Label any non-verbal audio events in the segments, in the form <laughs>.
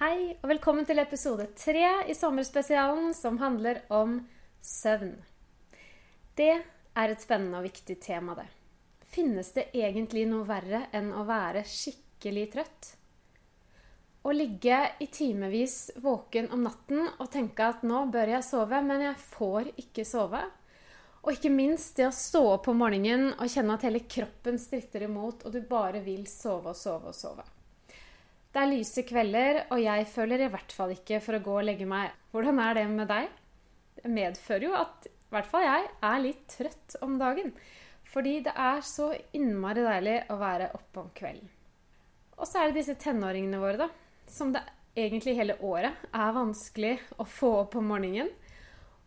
Hei, og velkommen til episode tre i sommerspesialen som handler om søvn. Det er et spennende og viktig tema, det. Finnes det egentlig noe verre enn å være skikkelig trøtt? Å ligge i timevis våken om natten og tenke at nå bør jeg sove, men jeg får ikke sove. Og ikke minst det å stå opp om morgenen og kjenne at hele kroppen stritter imot, og du bare vil sove og sove og sove. Det er lyse kvelder, og jeg føler i hvert fall ikke for å gå og legge meg. Hvordan er det med deg? Det medfører jo at i hvert fall jeg er litt trøtt om dagen. Fordi det er så innmari deilig å være oppe om kvelden. Og så er det disse tenåringene våre, da. Som det egentlig hele året er vanskelig å få opp om morgenen.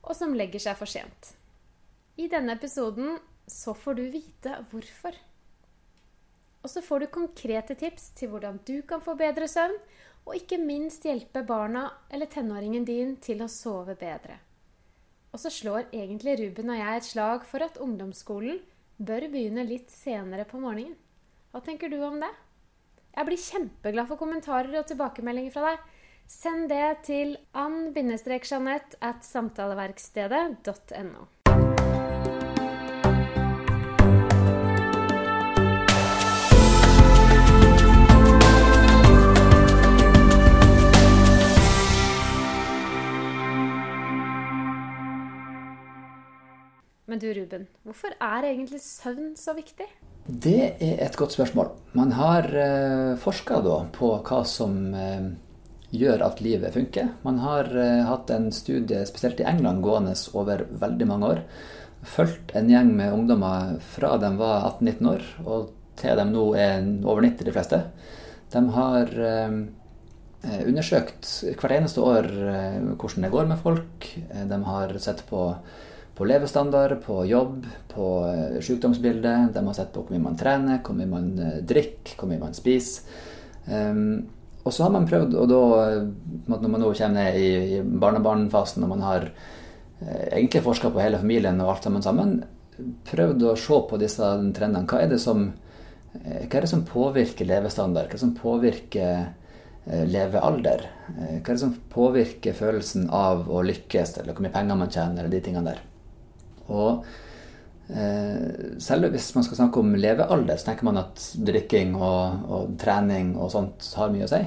Og som legger seg for sent. I denne episoden så får du vite hvorfor. Og så får du konkrete tips til hvordan du kan få bedre søvn, og ikke minst hjelpe barna eller tenåringen din til å sove bedre. Og så slår egentlig Ruben og jeg et slag for at ungdomsskolen bør begynne litt senere på morgenen. Hva tenker du om det? Jeg blir kjempeglad for kommentarer og tilbakemeldinger fra deg. Send det til ann-jeanette at samtaleverkstedet.no. Men du Ruben, hvorfor er egentlig søvn så viktig? Det er et godt spørsmål. Man har eh, forska på hva som eh, gjør at livet funker. Man har eh, hatt en studie spesielt i England gående over veldig mange år. Fulgt en gjeng med ungdommer fra de var 18-19 år og til de nå er over 90, de fleste. De har eh, undersøkt hvert eneste år eh, hvordan det går med folk. Eh, de har sett på på levestandard, på jobb, på eh, sykdomsbilde. De har sett på hvor mye man trener, hvor mye man eh, drikker, hvor mye man spiser. Um, og så har man prøvd, og da, når man nå kommer ned i, i barnebarnfasen og man har eh, egentlig forska på hele familien og alt sammen sammen, prøvd å se på disse trendene. Hva er det som, hva er det som påvirker levestandard? Hva er det som påvirker levealder? Hva er det som påvirker følelsen av å lykkes, eller hvor mye penger man tjener, eller de tingene der? Og eh, selv hvis man skal snakke om levealder, så tenker man at drikking og, og, trening og sånt har mye å si.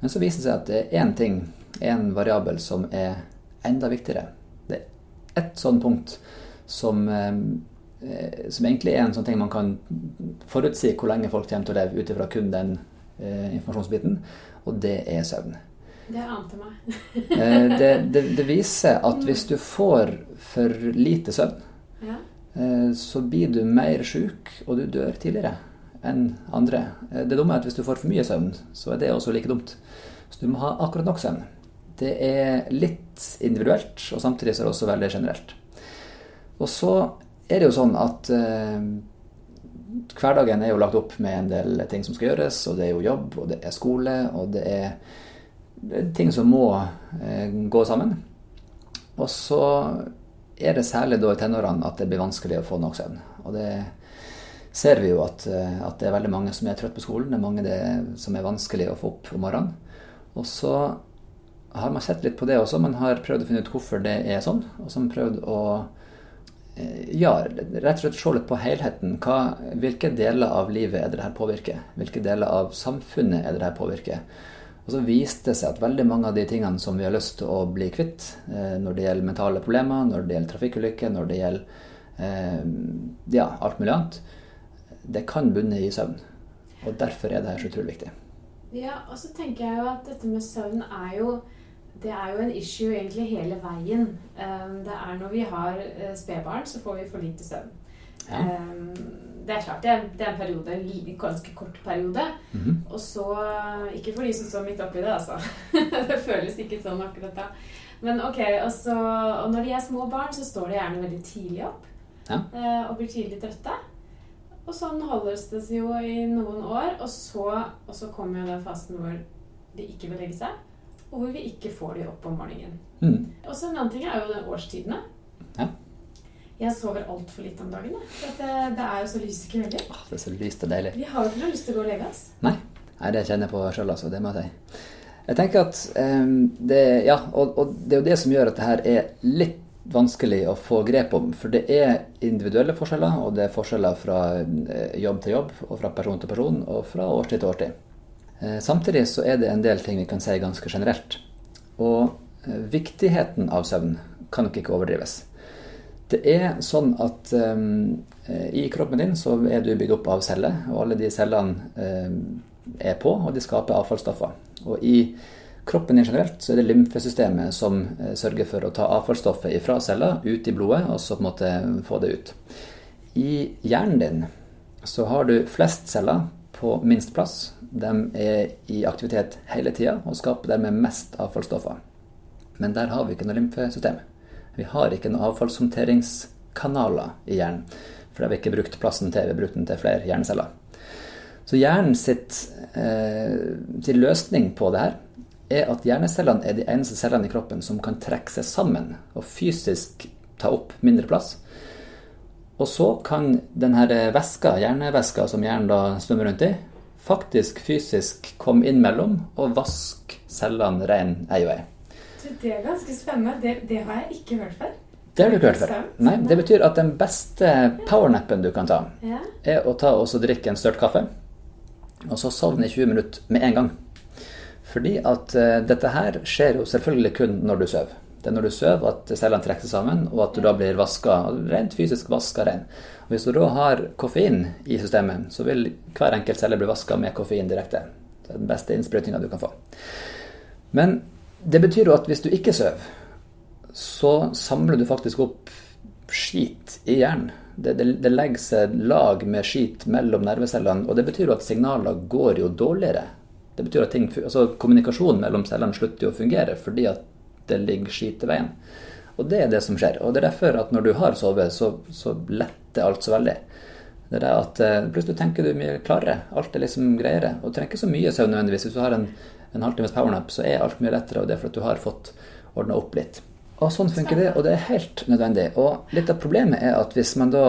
Men så viser det seg at det er én ting, én variabel, som er enda viktigere. Det er ett sånn punkt som, eh, som egentlig er en sånn ting man kan forutsi hvor lenge folk kommer til å leve ut ifra kun den eh, informasjonsbiten, og det er søvn. Det ante meg. <laughs> Eh, det, det, det, viser at hvis du får for lite søvn, ja. Eh, så blir du mer sjuk, og du dør tidligere enn andre. Eh, det dumme er at hvis du får for mye søvn, så er det også like dumt. Så du må ha akkurat nok søvn. Det er litt individuelt, og samtidig så er det også veldig generelt. Og så er det jo sånn at eh, hverdagen er jo lagt opp med en del ting som skal gjøres, og det er jo jobb, og det er skole, og det er ting som må eh, gå sammen. Og så er det særlig da i tenårene at det blir vanskelig å få nok søvn. Og det ser vi jo at, eh, at det er veldig mange som er trøtt på skolen. Det er mange det, som er vanskelig å få opp om morgenen. Og så har man sett litt på det også. Man har prøvd å finne ut hvorfor det er sånn. Og så har man prøvd å eh, ja, rett og slett se litt på helheten. Hva, hvilke deler av livet er det her påvirker? Hvilke deler av samfunnet er det her påvirker? Og så viste det seg at veldig mange av de tingene som vi har lyst til å bli kvitt, eh, når det gjelder mentale problemer, når det gjelder trafikkulykker, når det gjelder eh, ja, alt mulig annet, det kan bunne i søvn. Og derfor er det her så utrolig viktig. Ja, og så tenker jeg jo at dette med søvn er jo det er jo en issue egentlig hele veien. Um, det er når vi har spedbarn, så får vi for lite søvn. Ja. Um, det er klart det er, det er en periode, en ganske kort periode. Mm -hmm. Og så Ikke for de som står midt oppi det, altså. <laughs> det føles ikke sånn akkurat da. Men ok, og, så, og når de er små barn, så står de gjerne veldig tidlig opp. Ja. Eh, og blir tidlig trøtte. Og sånn holdes det seg jo i noen år. Og så, og så kommer jo den fasen hvor de ikke vil legge seg. Og hvor vi ikke får de opp om morgenen. Mm. Og så en annen ting er jo den årstidene. Jeg sover altfor litt om dagen. For det, det, er jo så lyse kvelder. Ah, det er så lyst og deilig. Vi har jo ikke noe lyst til å gå og legge oss. Nei. Nei, det kjenner jeg på sjøl, altså. Det må jeg si. Jeg tenker at um, det, ja, og, og, det er jo det som gjør at det her er litt vanskelig å få grep om. For det er individuelle forskjeller, og det er forskjeller fra eh, jobb til jobb, og fra person til person, og fra årstid til årstid. Eh, samtidig så er det en del ting vi kan si ganske generelt. Og eh, viktigheten av søvn kan nok ikke overdrives. Det er sånn at um, i kroppen din så er du bygd opp av celler, og alle de cellene um, er på, og de skaper avfallsstoffer. Og i kroppen din generelt så er det lymfesystemet som uh, sørger for å ta avfallsstoffet fra celler ut i blodet, og så på en måte få det ut. I hjernen din så har du flest celler på minst plass. De er i aktivitet hele tida og skaper dermed mest avfallsstoffer. Men der har vi ikke noe lymfesystem. Vi har ikke noen avfallshåndteringskanaler i hjernen. For det har vi ikke brukt plassen til. Vi har brukt den til flere hjerneceller. Så hjernen sitt, eh, sin løsning på det her er at hjernecellene er de eneste cellene i kroppen som kan trekke seg sammen og fysisk ta opp mindre plass. Og så kan denne væska, hjernevæska som hjernen da svømmer rundt i, faktisk fysisk komme inn mellom og vaske cellene ren ei og ei. Det er ganske spennende. Det, det har jeg ikke hørt før. Det har du ikke hørt før. Nei, Det betyr at den beste powernappen du kan ta, er å ta og drikke en størt kaffe og så sovne i 20 minutter med en gang. Fordi at uh, dette her skjer jo selvfølgelig kun når du sover. Det er når du sover at cellene trekker seg sammen, og at du da blir vaska, rent fysisk vaska ren. Og hvis du da har koffein i systemet, så vil hver enkelt celle bli vaska med koffein direkte. Det er den beste innsprøytinga du kan få. Men det betyr jo at hvis du ikke sover, så samler du faktisk opp skit i hjernen det, det, det, legger seg lag med skit mellom nervecellene, og det betyr jo at signaler går jo dårligere. Det betyr at ting, altså Kommunikasjonen mellom cellene slutter jo å fungere fordi at det ligger skit i veien. Og det er det som skjer. Og det er derfor at når du har sovet, så, så letter alt så veldig. Det er at eh, Plutselig tenker du mye klarere. Alt er liksom greiere. Og du trenger ikke så mye søvn nødvendigvis. Hvis du har en, en halvtimes powernap, så er alt mye lettere, av det for at du har fått ordna opp litt. Og sånn funker det, og det er helt nødvendig. Og litt av problemet er at hvis man da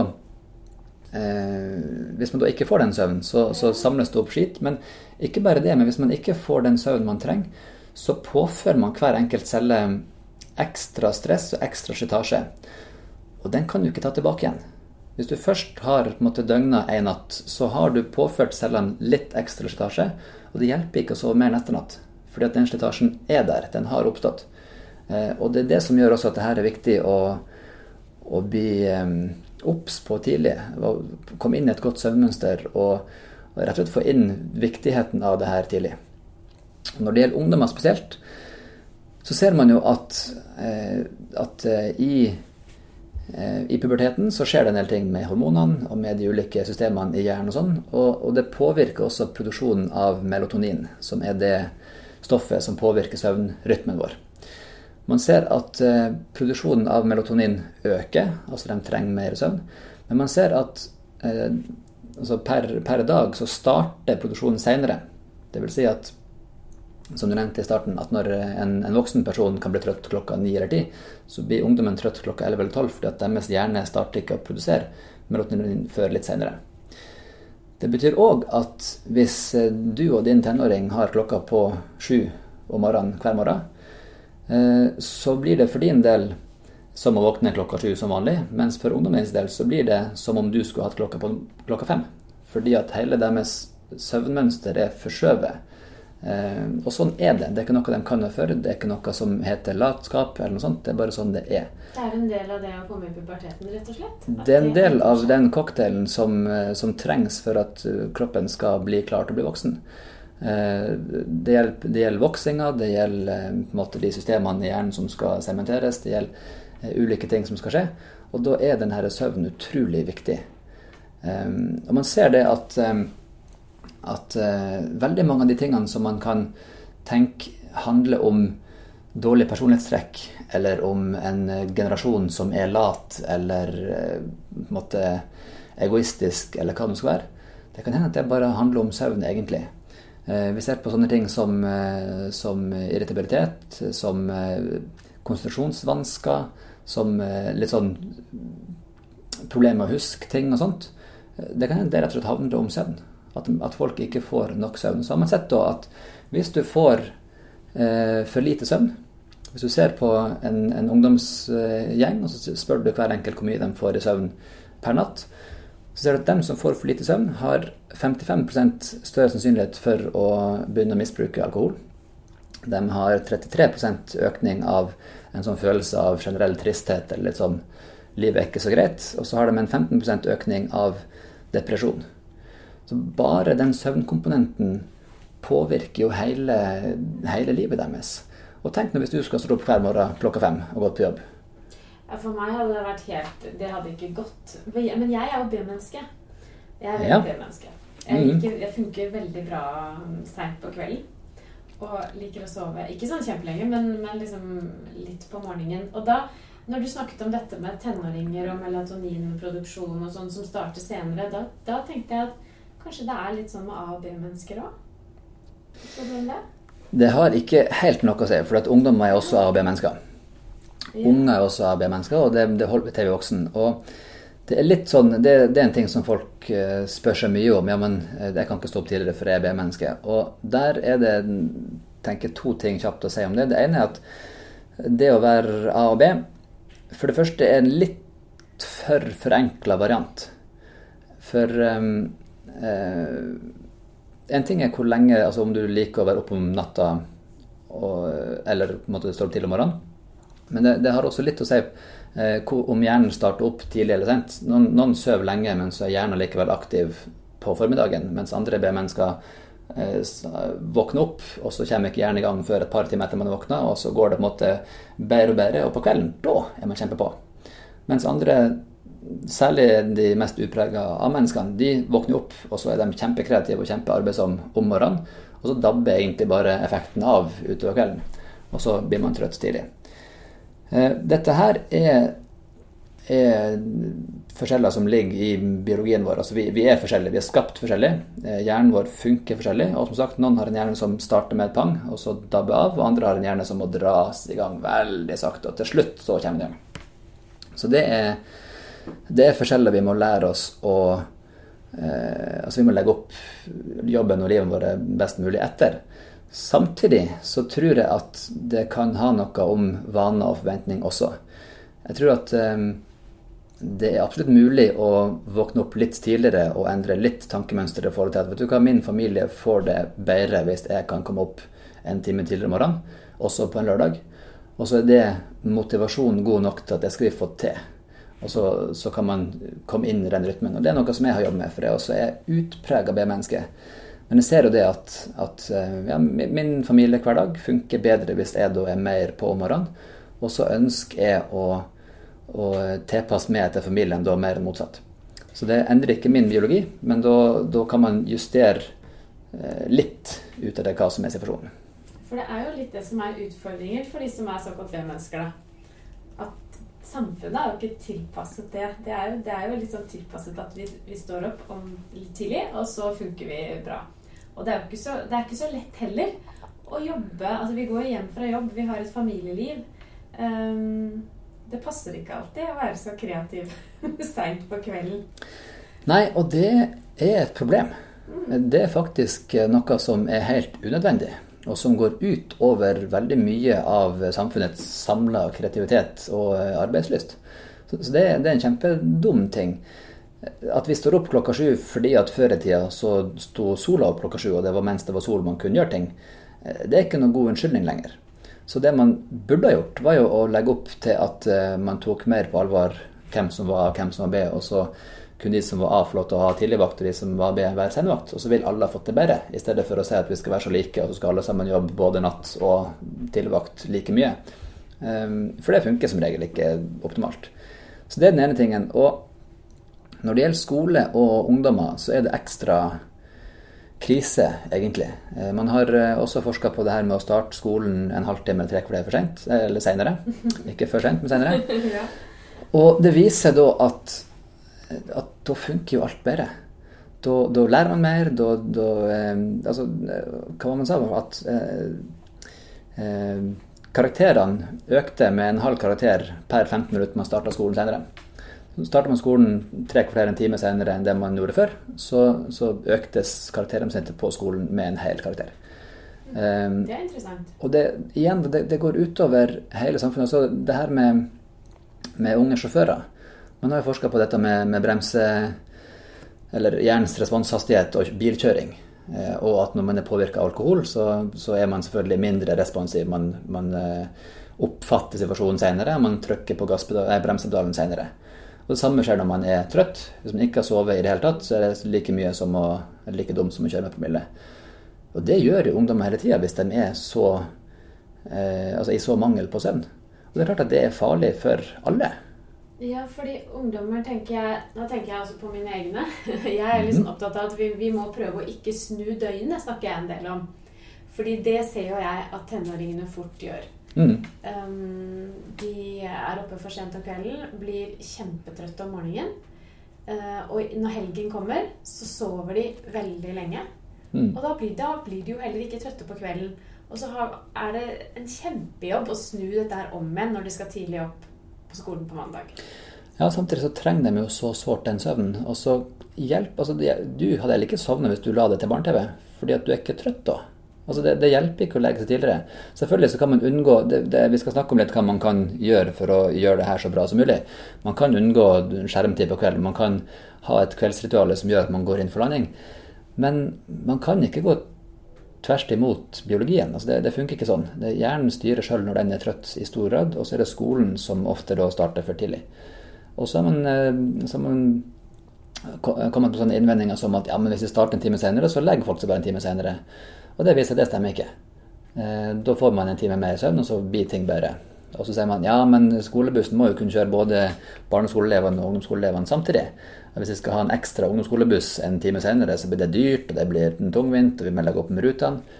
eh, Hvis man da ikke får den søvnen, så, så, samles det opp skit. Men ikke bare det, men hvis man ikke får den søvnen man trenger, så påfører man hver enkelt celle ekstra stress og ekstra slitasje. Og den kan du ikke ta tilbake igjen. Hvis du først har måtte, døgna en natt, så har du påført cellene litt ekstra slitasje. Og det hjelper ikke å sove mer neste natt, fordi at den slitasjen er der. Den har oppstått. Eh, og det er det som gjør også at det her er viktig å, å bli obs på tidlig. Komme inn i et godt søvnmønster og, og rett og slett få inn viktigheten av det her tidlig. Når det gjelder ungdommer spesielt, så ser man jo at, eh, at eh, i, i puberteten så skjer det en del ting med hormonene og med de ulike systemene i hjernen og sånn. Og, og det påvirker også produksjonen av melatonin, som er det stoffet som påvirker søvnrytmen vår. Man ser at eh, produksjonen av melatonin øker, altså de trenger mer søvn. Men man ser at eh, altså per, per, dag så starter produksjonen senere. Det vil si at som du nevnte i starten, at når en, en, voksen person kan bli trøtt klokka ni eller ti, så blir ungdommen trøtt klokka elleve eller tolv fordi at deres hjerne starter ikke å produsere melatonin før litt senere. Det betyr òg at hvis eh, du og din tenåring har klokka på sju om morgenen hver morgen, Eh, så blir det for din del som å våkne klokka sju som vanlig, mens for ungdommens del så blir det som om du skulle hatt klokka på klokka fem. Fordi at hele deres søvnmønster er forskjøvet. Eh, og sånn er det. Det er ikke noe de kan før. Det er ikke noe som heter latskap eller noe sånt. Det er bare sånn det er. Det er en del av det å komme i puberteten, rett og slett? det er en del av den cocktailen som, eh, som trengs for at kroppen skal bli klar til å bli voksen. Eh, det gjelder, det gjelder voksinga, det gjelder eh, måte, de systemene i hjernen som skal sementeres, det gjelder ulike ting som skal skje. Og da er denne søvnen utrolig viktig. Og man ser det at, at uh, veldig mange av de tingene som man kan tenke handler om dårlig personlighetstrekk, eller om en generasjon som er lat eller uh, måte, egoistisk, eller hva det skal være, det kan hende at det bare handler om søvn, egentlig. Uh, vi ser på sånne ting som, eh, som irritabilitet, som eh, konsentrasjonsvansker, som litt sånn problemer med å huske ting og sånt. Det kan det rett og slett handler om søvn. At, at, folk ikke får nok søvn. Så har man sett da at hvis du får eh, for lite søvn. Hvis du ser på en, en ungdomsgjeng, og så spør du hver enkelt hvor mye de får i søvn per natt, så ser du at dem som får for lite søvn, har 55 større sannsynlighet for å begynne å misbruke alkohol. De har 33% økning av en sånn følelse av generell tristhet eller litt sånn livet er ikke så greit. Og så har de en 15% økning av depresjon. Så bare den søvnkomponenten påvirker jo hele, hele livet deres. Og tenk nå hvis du skal stå opp hver morgen klokka fem og gå på jobb. For meg hadde det vært helt Det hadde ikke gått. Men jeg er jo B-menneske. Jeg er veldig ja. B-menneske. Jeg, mm. jeg, funker veldig bra seint på kvelden. Og liker å sove. Ikke sånn kjempelenge, men, men liksom litt på morgenen. Og da, når du snakket om dette med tenåringer og melatoninproduksjon og sånn som starter senere, da, da, tenkte jeg at kanskje det er litt sånn med A- og B-mennesker òg? Det? Det har ikke helt noe å si, for at ungdommer er også A- og B-mennesker. Ja. Unger er også A- og B-mennesker, og det, det holder vi til vi voksen. Og det er litt sånn, det, det, er en ting som folk uh, spør seg mye om. Ja, men eh, jeg kan ikke stå opp tidligere, for jeg er B-menneske. Og der er det tenker to ting kjapt å si om det. Det ene er at det å være A og B For det første er en litt for forenkla variant. For um, en ting er hvor lenge Altså om du liker å være oppe om natta og, eller på en måte stå opp tidlig om morgenen. Men det, det har også litt å si Eh, om hjernen starter opp tidlig eller sent. Noen, noen sover lenge, men så er hjernen likevel aktiv på formiddagen. Mens andre B-mennesker eh, våkner opp, og så kommer ikke hjernen i gang før et par timer etter man har våkna, og så går det på en måte bedre og bedre, og på kvelden, da er man kjempepå. Mens andre, særlig de mest utprega av menneskene, de våkner opp, og så er de kjempekreative og kjempearbeidsomme om morgenen, og så dabber egentlig bare effekten av utover kvelden. Og så blir man trøtt tidlig. Eh, dette her er, er forskjeller som ligger i biologien vår. Altså vi, vi, er forskjellige, vi er skapt forskjellig. Eh, hjernen vår funker forskjellig. Og som sagt, noen har en hjerne som starter med et pang, og så dabber av. Og andre har en hjerne som må dras i gang veldig sakte, og til slutt så kommer den i gang. Så det er, det er forskjeller vi må lære oss å eh, Altså vi må legge opp jobben og livet vårt best mulig etter. Samtidig så tror jeg at det kan ha noe om vaner og forventning også. Jeg tror at eh, det er absolutt mulig å våkne opp litt tidligere og endre litt tankemønster i forhold til at vet du hva, min familie får det bedre hvis jeg kan komme opp en time tidligere om morgenen, også på en lørdag. Og så er det motivasjonen god nok til at det skal få til. Og så, så kan man komme inn i den rytmen. Og det er noe som jeg har jobbet med, for jeg også er utprega B-menneske. Men jeg ser jo det at, at eh, ja, min familiehverdag funker bedre hvis jeg da er mer på om morgenen. Og så ønsker jeg å, å tilpasse meg til familien da mer motsatt. Så det endrer ikke min biologi, men da, da kan man justere eh, litt ut av det hva som er situasjonen. For det er jo litt det som er utfordringer for de som er såkalt B-mennesker, At samfunnet er jo ikke tilpasset det. Det er jo, det er jo sånn tilpasset at vi, vi står opp om litt tidlig, og så funker vi bra. Og det er jo ikke så, det er ikke så lett heller å jobbe Altså, vi går hjem fra jobb, vi har et familieliv. Um, det passer ikke alltid å være så kreativ <laughs> seint på kvelden. Nei, og det er et problem. Mm. Det er faktisk noe som er helt unødvendig, og som går ut over veldig mye av samfunnets samla kreativitet og arbeidslyst. Så det, det er en kjempedum ting. At vi står opp klokka sju fordi at før i tida så sto sola opp klokka sju, og det var mens det var sol man kunne gjøre ting, eh, det er ikke noen god unnskyldning lenger. Så det man burde ha gjort, var jo å legge opp til at eh, man tok mer på alvor hvem som var A, hvem som var B, og så kunne de som var A, få lov til å ha tidligvakt, og de som var B, være senvakt. Og så vil alle ha fått det bedre, i stedet for å si at vi skal være så like, og så skal alle sammen jobbe både natt og tidligvakt like mye. Ehm, for det funker som regel ikke optimalt. Så det er den ene tingen. Og når det gjelder skole og ungdommer, så er det ekstra krise, egentlig. Eh, man har eh, også forska på det her med å starte skolen en halvtime eller tre kvarter for sent, eller seinere. <laughs> Ikke for sent, men seinere. <laughs> Og det viser da at, at da funker jo alt bedre. Da, da lærer man mer. Da, da eh, Altså, hva var man sa? At eh, eh, karakterene økte med en halv karakter per 15 minutter man starta skolen senere. Starter man skolen tre kvarter en time senere enn det man gjorde før, så, så øktes karaktergjennomsnittet på skolen med en hel karakter. Um, det er interessant. Og det, igjen, det, det, går utover hele samfunnet. Så det her med, med unge sjåfører Man har jo forska på dette med, med bremse Eller hjernens responshastighet og bilkjøring. Eh, og at når man er påvirka av alkohol, så, så, er man selvfølgelig mindre responsiv. Man, man eh, oppfatter situasjonen senere, man trykker på bremsepedalen senere. Og Det samme skjer når man er trøtt. Hvis man ikke har sovet i det hele tatt, så er det like mye som å, like dumt som å kjøre med promille. Og det gjør jo ungdommer hele tida hvis de er så, eh, altså i så mangel på søvn. Og det er klart at det er farlig for alle. Ja, fordi ungdommer tenker jeg Da tenker jeg altså på mine egne. <laughs> Jeg er liksom mm. opptatt av at vi, vi, må prøve å ikke snu døgnet, snakker jeg en del om. Fordi det ser jo jeg at tenåringene fort gjør. Mm. Um, de er oppe for sent om kvelden, blir kjempetrøtte om morgenen. Uh, og når helgen kommer, så sover de veldig lenge. Mm. Og da blir, da blir, de jo heller ikke trøtte på kvelden. Og så har, er det en kjempejobb å snu dette her om igjen når de skal tidlig opp på skolen på mandag. Ja, Samtidig så trenger de jo så sårt den søvnen. Og så hjelp, altså Du hadde heller ikke sovnet hvis du la det til barne-TV, fordi at du er ikke trøtt da. Altså det, det, hjelper ikke å legge seg tidligere. Selvfølgelig så kan man unngå det, det, Vi skal snakke om litt hva man kan gjøre for å gjøre det her så bra som mulig. Man kan unngå skjermtid på kvelden. Man kan ha et kveldsritual som gjør at man går inn for landing. Men man kan ikke gå tvers imot biologien. Altså det, det, funker ikke sånn. Det, hjernen styrer sjøl når den er trøtt i stor grad, og så er det skolen som ofte da starter for tidlig. Og så har man, så har man kommet på sånne innvendinger som at ja, men hvis vi starter en time senere, så legger folk seg bare en time senere. Og det viser at det stemmer ikke. Eh, da får man en time mer søvn, og så blir ting bedre. Og så sier man ja, men skolebussen må jo kunne kjøre både barneskoleelevene og ungdomsskoleelevene samtidig. Hvis vi skal ha en ekstra ungdomsskolebuss en time senere, så blir det dyrt, og det blir tungvint, og vi må legge opp med rutene.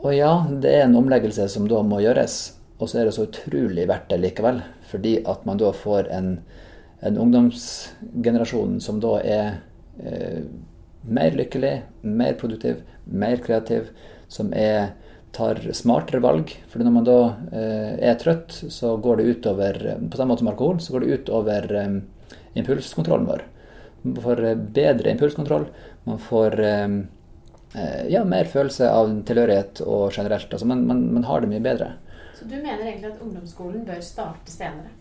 Og ja, det er en omleggelse som da må gjøres. Og så er det så utrolig verdt det likevel. Fordi at man da får en, en ungdomsgenerasjon som da er eh, mer lykkelig, mer produktiv, mer kreativ, som er, tar smartere valg. Fordi når man da eh, er trøtt, så går det utover På samme måte som alkohol, så går det utover eh, impulskontrollen vår. Man får eh, bedre impulskontroll. Man får eh, eh, ja, mer følelse av tilhørighet og generelt. Altså man, man, man, har det mye bedre. Så du mener egentlig at ungdomsskolen bør starte senere?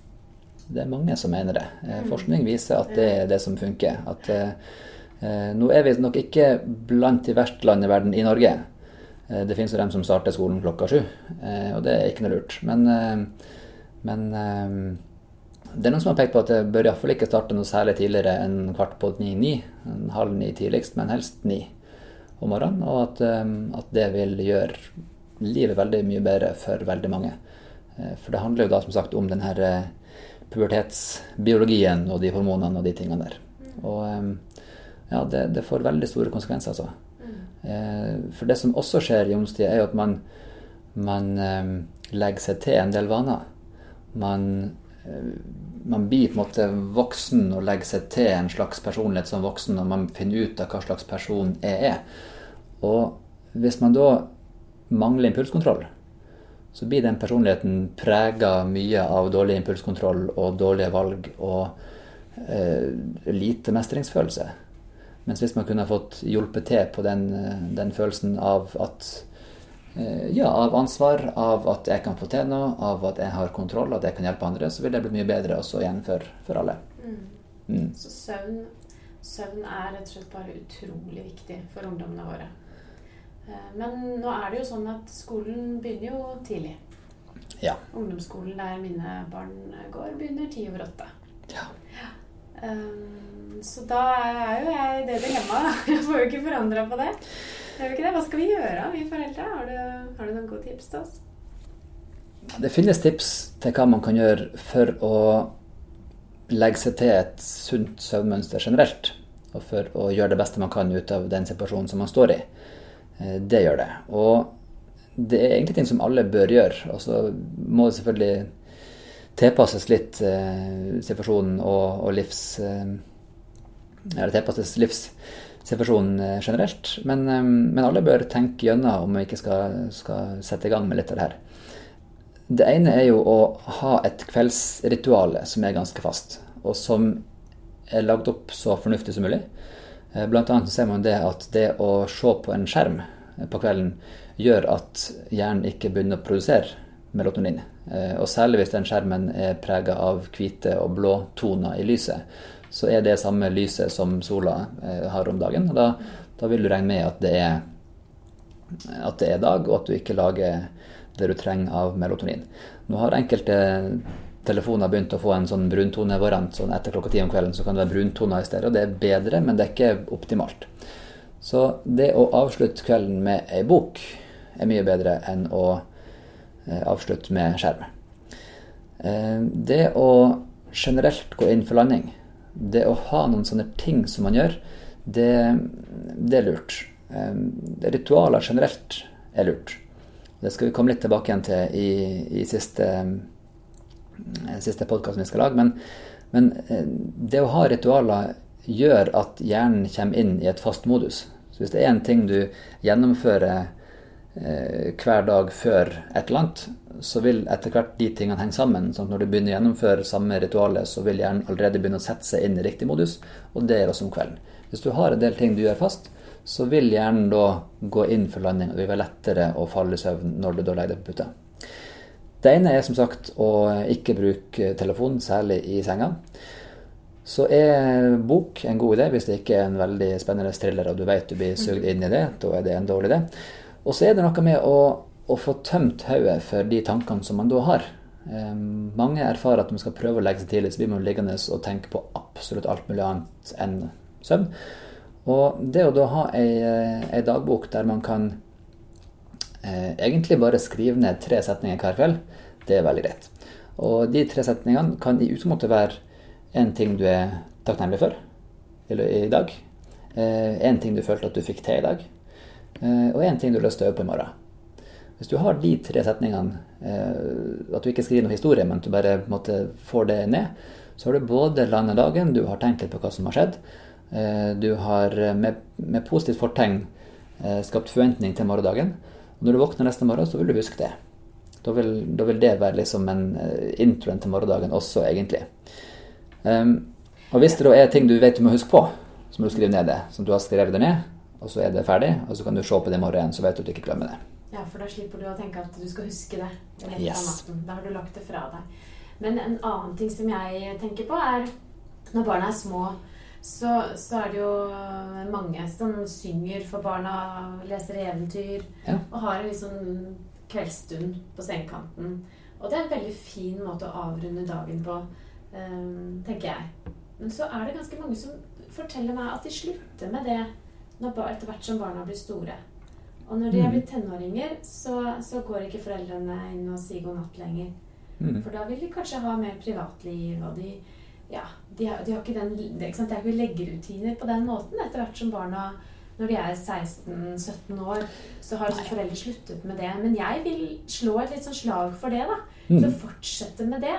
Det er mange som mener det. Mm. Forskning viser at det er det som funker. At, eh, nå er vi nok ikke blant de verste landene i verden i Norge. Det finnes jo dem som starter skolen klokka sju, og det er ikke noe lurt. Men, men det er noen som har pekt på at det bør iallfall ikke starte noe særlig tidligere enn kvart på ni-ni. Halv ni tidligst, men helst ni om morgenen. Og at, um, at, det vil gjøre livet veldig mye bedre for veldig mange. Eh, for det handler jo da som sagt om den her eh, pubertetsbiologien og de hormonene og de tingene der. Og um, ja, det, det, får veldig store konsekvenser, altså. Eh, for det som også skjer i ungdomstida, er jo at man, man um, legger seg til en del vaner. Man man blir på en måte voksen og legger seg til en slags personlighet som voksen når man finner ut av hva slags person jeg er. Og hvis man da mangler impulskontroll, så blir den personligheten prega mye av dårlig impulskontroll og dårlige valg og eh, lite mestringsfølelse. Mens hvis man kunne fått hjulpet til på den, eh, den følelsen av at Eh, ja, av ansvar, av at jeg kan få til noe, av at jeg har kontroll, at jeg kan hjelpe andre, så vil det bli mye bedre også igjen for, for alle. Mm. Mm. Så søvn, søvn, er rett og slett bare utrolig viktig for ungdommene våre. Eh, men nå er det jo sånn at skolen begynner jo tidlig. Ja. Ungdomsskolen der mine barn går, begynner ti over åtte. Ja. ja. Um, så da er jo jeg i det dilemmaet. <laughs> Jeg får jo ikke forandra på det. Hva skal vi gjøre, vi foreldre? Har du, har du noen gode tips til oss? Det finnes tips til hva man kan gjøre for å legge seg til et sunt søvnmønster generelt. Og for å gjøre det beste man kan ut av den situasjonen som man står i. Eh, det gjør det. Og det er egentlig ting som alle bør gjøre. Og så må det selvfølgelig tilpasses litt eh, situasjonen og, og livs... Eh, eller tilpasses livs situasjonen eh, generelt. Men, eh, men, alle bør tenke gjennom om vi ikke skal, skal, sette i gang med litt av det her. Det ene er jo å ha et kveldsritual som er ganske fast, og som er lagd opp så fornuftig som mulig. Eh, blant annet ser man det at det å se på en skjerm på kvelden gjør at hjernen ikke begynner å produsere melatonin. Og særlig hvis den skjermen er prega av hvite og blå toner i lyset, så er det samme lyset som sola eh, har om dagen. og da, da vil du regne med at det, er, at det er dag, og at du ikke lager det du trenger av melatonin. Nå har enkelte telefoner begynt å få en sånn bruntonevariant. Sånn etter klokka ti om kvelden så kan det være bruntoner i stedet. Og det er bedre, men det er ikke optimalt. Så det å avslutte kvelden med ei bok er mye bedre enn å eh, avslutte med skjerm. Eh, det å generelt gå inn for landing, det å ha noen sånne ting som man gjør, det, det er lurt. Eh, ritualer generelt er lurt. Det skal vi komme litt tilbake igjen til i, i siste, siste podkast vi skal lage. Men, men det å ha ritualer gjør at hjernen kommer inn i et fast modus. Så hvis det er en ting du gjennomfører eh, hver dag før et eller annet, så vil etter hvert de tingene henge sammen. sånn at Når du begynner å gjennomføre samme ritualet, så vil hjernen allerede begynne å sette seg inn i riktig modus, og det gjør også om kvelden. Hvis du har en del ting du gjør fast, så vil hjernen da gå inn for landing, og det vil være lettere å falle i søvn når du da legger deg på puta. Det ene er som sagt å ikke bruke telefon, særlig i senga. Så er bok en god idé hvis det ikke er en veldig spennende thriller og du vet du blir sugd inn i det. Da er det en dårlig idé. Og så er det noe med å, å få tømt hodet for de tankene som man da har. Um, mange erfarer at når man skal prøve å legge seg tidlig, så blir man liggende og tenke på absolutt alt mulig annet enn søvn. Og det å da ha ei, ei dagbok der man kan eh, egentlig bare skrive ned tre setninger hver kveld, det er veldig greit. Og de tre setningene kan i utgangspunktet være en ting du er takknemlig for eller i dag. En ting du følte at du fikk til i dag. Og en ting du har lyst til å øve på i morgen. Hvis du har de tre setningene, at du ikke skriver noen historie, men at du bare måte, får det ned, så har du både landet dagen, du har tenkt litt på hva som har skjedd. Du har med, med positivt fortegn skapt forventning til morgendagen. Og når du våkner neste morgen, så vil du huske det. Da vil, da vil det være liksom en introen til morgendagen også, egentlig. Um, og hvis det da er ting du vet du må huske på, så må du skrive ned det. Som du har skrevet det ned, og så er det ferdig. Og så kan du se på det i morgen, så vet du at du ikke glemmer det. Ja, for da slipper du å tenke at du skal huske det. Yes. Da har du lagt det fra deg. Men en annen ting som jeg tenker på, er når barna er små, så, så er det jo mange som synger for barna, leser eventyr Ja. og har en sånn kveldsstund på sengekanten. Og det er en veldig fin måte å avrunde dagen på. Ehm, tenker jeg. Men så er det ganske mange som forteller meg at de slutter med det etter hvert som barna blir store. Og når de er Mm. blitt tenåringer, så, så går ikke foreldrene inn og sier god natt lenger. Mm. For da vil de kanskje ha mer privatliv, og de ja, de har, de har ikke den det, er ikke leggerutiner på den måten etter hvert som barna når de er 16-17 år, så har altså foreldre sluttet med det. Men jeg vil slå et litt sånn slag for det, da. Mm. Til å fortsette med det.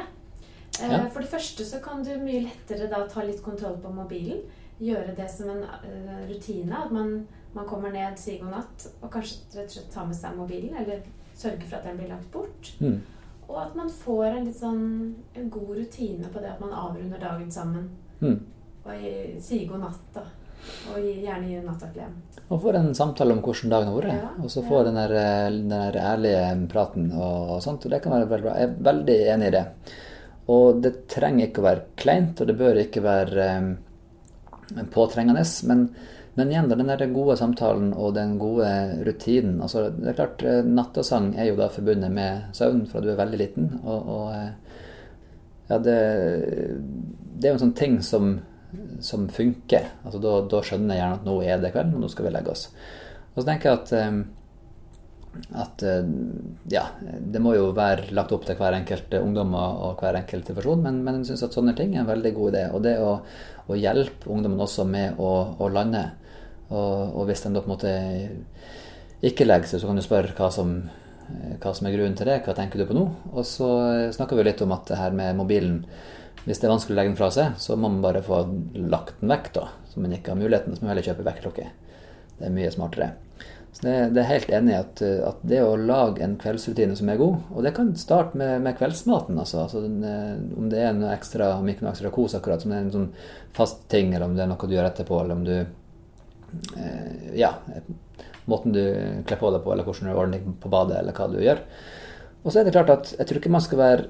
Eh, Ja. For det første så kan du mye lettere da ta litt kontroll på mobilen. Gjøre det som en eh, rutine. At man, man kommer ned, sier god natt, og kanskje rett og slett tar med seg mobilen. Eller sørger for at den blir lagt bort. Mm. Og at man får en litt sånn en god rutine på det at man avrunder dagen sammen. Mm. Og sier god natt, da. Og gjerne gir en nattaklem. Og får en samtale om hvordan dagen har vært. Ja, og så ja. får den der, den der ærlige praten og, og sånt. Og det kan være veldig bra. Jeg er veldig enig i det. Og det trenger ikke å være kleint, og det bør ikke være eh, påtrengende. Men, men igjen, den gode samtalen og den gode rutinen. Altså, det er klart, eh, Nattasang er jo da forbundet med søvn fra du er veldig liten. Og, og eh, ja, det, det er jo en sånn ting som, som funker. Altså, da, da skjønner jeg gjerne at nå er det kvelden, og nå skal vi legge oss. Og så tenker jeg at eh, at eh, ja, det må jo være lagt opp til hver enkelt ungdom og, og hver enkelt person, men, men jeg syns at sånne ting er en veldig god idé. Og det å, å hjelpe ungdommen også med å, å lande. Og, og hvis den da på en måte ikke legger seg, så kan du spørre hva som, eh, hva som er grunnen til det. Hva tenker du på nå? Og så snakker vi litt om at det her med mobilen Hvis det er vanskelig å legge den fra seg, så må man bare få lagt den vekk, da. Så man ikke har muligheten. Så må man heller kjøpe vekkerklokke. Det er mye smartere. Så det, det er helt enig i at, at det å lage en kveldsrutine som er god Og det kan starte med, med kveldsmaten, altså. altså den, eh, om det er noe ekstra, om ikke noe ekstra kos akkurat, som er en sånn fast ting, eller om det er noe du gjør etterpå, eller om du eh, Ja. måten du kler på deg på, eller hvordan du ordner på badet, eller hva du gjør. Og så er det klart at jeg tror ikke man skal være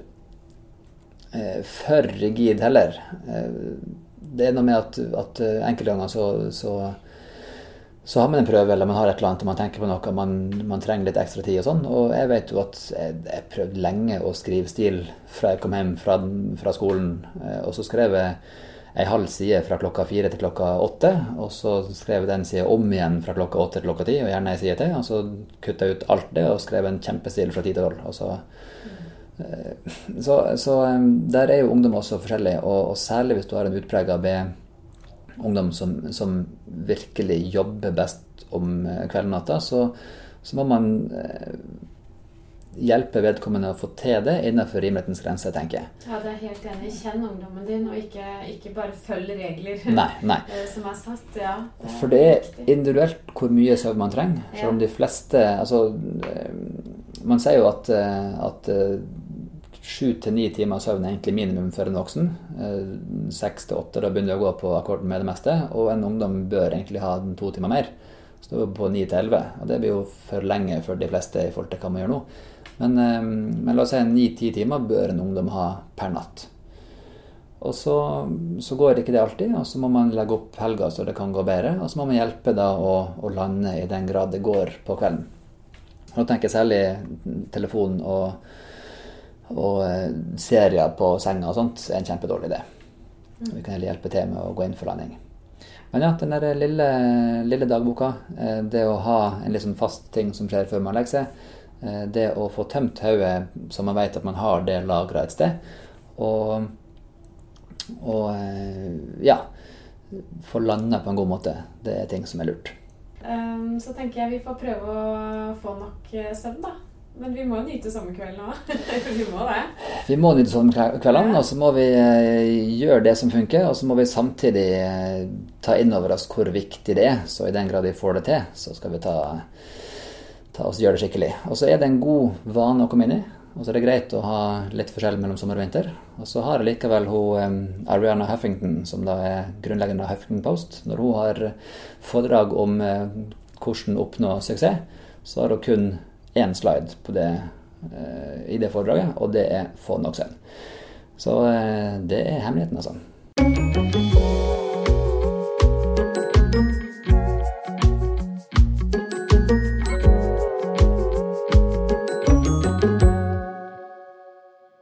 eh, for rigid heller. Eh, det er noe med at, at enkelte ganger så, så, så, har man en prøve eller man har et eller annet og man tenker på noe, man, man trenger litt ekstra tid og sånn. Og jeg vet jo at jeg, jeg prøvde lenge å skrive stil fra jeg kom hjem fra, fra skolen, og så skrev jeg ei halv side fra klokka fire til klokka åtte. Og så skrev jeg den sida om igjen fra klokka åtte til klokka ti, og gjerne ei side til. Og så kutta jeg ut alt det og skrev en kjempestil fra ti til tolv. Så, eh, så, så, der er jo ungdom også forskjellig, og, og særlig hvis du har en utprega B-ungdom som, som, virkelig jobber best om eh, kvelden og natta, så, så må man eh, hjelpe vedkommende å få til det innenfor rimelighetens grense, tenker jeg. Ja, det er helt enig. Kjenn ungdommen din, og ikke, ikke bare følg regler nei, nei. <laughs> Eh, som er satt. Ja, det For det er viktig. individuelt hvor mye søvn man trenger. Selv om de fleste Altså, man sier jo at, at sju til ni timer søvn er egentlig minimum for en voksen. Seks til åtte, da begynner du å gå på akkord med det meste. Og en ungdom bør egentlig ha to timer mer. Så da er vi på ni til elleve. Og det blir jo for lenge for de fleste i forhold til hva man gjør nå. Men, eh, men la oss si ni-ti timer bør en ungdom ha per natt. Og så, så, går ikke det alltid, og så må man legge opp helga så det kan gå bedre. Og så må man hjelpe da å, å lande i den grad det går på kvelden. Nå tenker jeg særlig telefon og, og eh, serier på senga og sånt er en kjempedårlig idé. Mm. Vi kan heller hjelpe til med å gå inn for landing. Men ja, den der lille, lille dagboka, eh, det å ha en sånn fast ting som skjer før man legger seg, Eh, det å få tømt hodet så man vet at man har det lagra et sted, og, og ja få landa på en god måte, det er ting som er lurt. Um, så tenker jeg vi får prøve å få nok søvn, da. Men vi må nyte sommerkvelden òg. <laughs> vi må det. Vi må nyte sommerkveldene, og så må vi gjøre det som funker. Og så må vi samtidig ta inn over oss hvor viktig det er. Så i den grad vi får det til, så skal vi ta ta oss gjøre det skikkelig. Og så er det en god vane å komme inn i. Og så er det greit å ha litt forskjell mellom sommer og vinter. Og så har jeg likevel hun Ariana Huffington, som da er grunnleggende av Huffington Post. Når hun har foredrag om uh, hvordan oppnå suksess, så har hun kun én slide det, uh, i det foredraget, og det er nok søvn. Så uh, det er hemmeligheten, altså.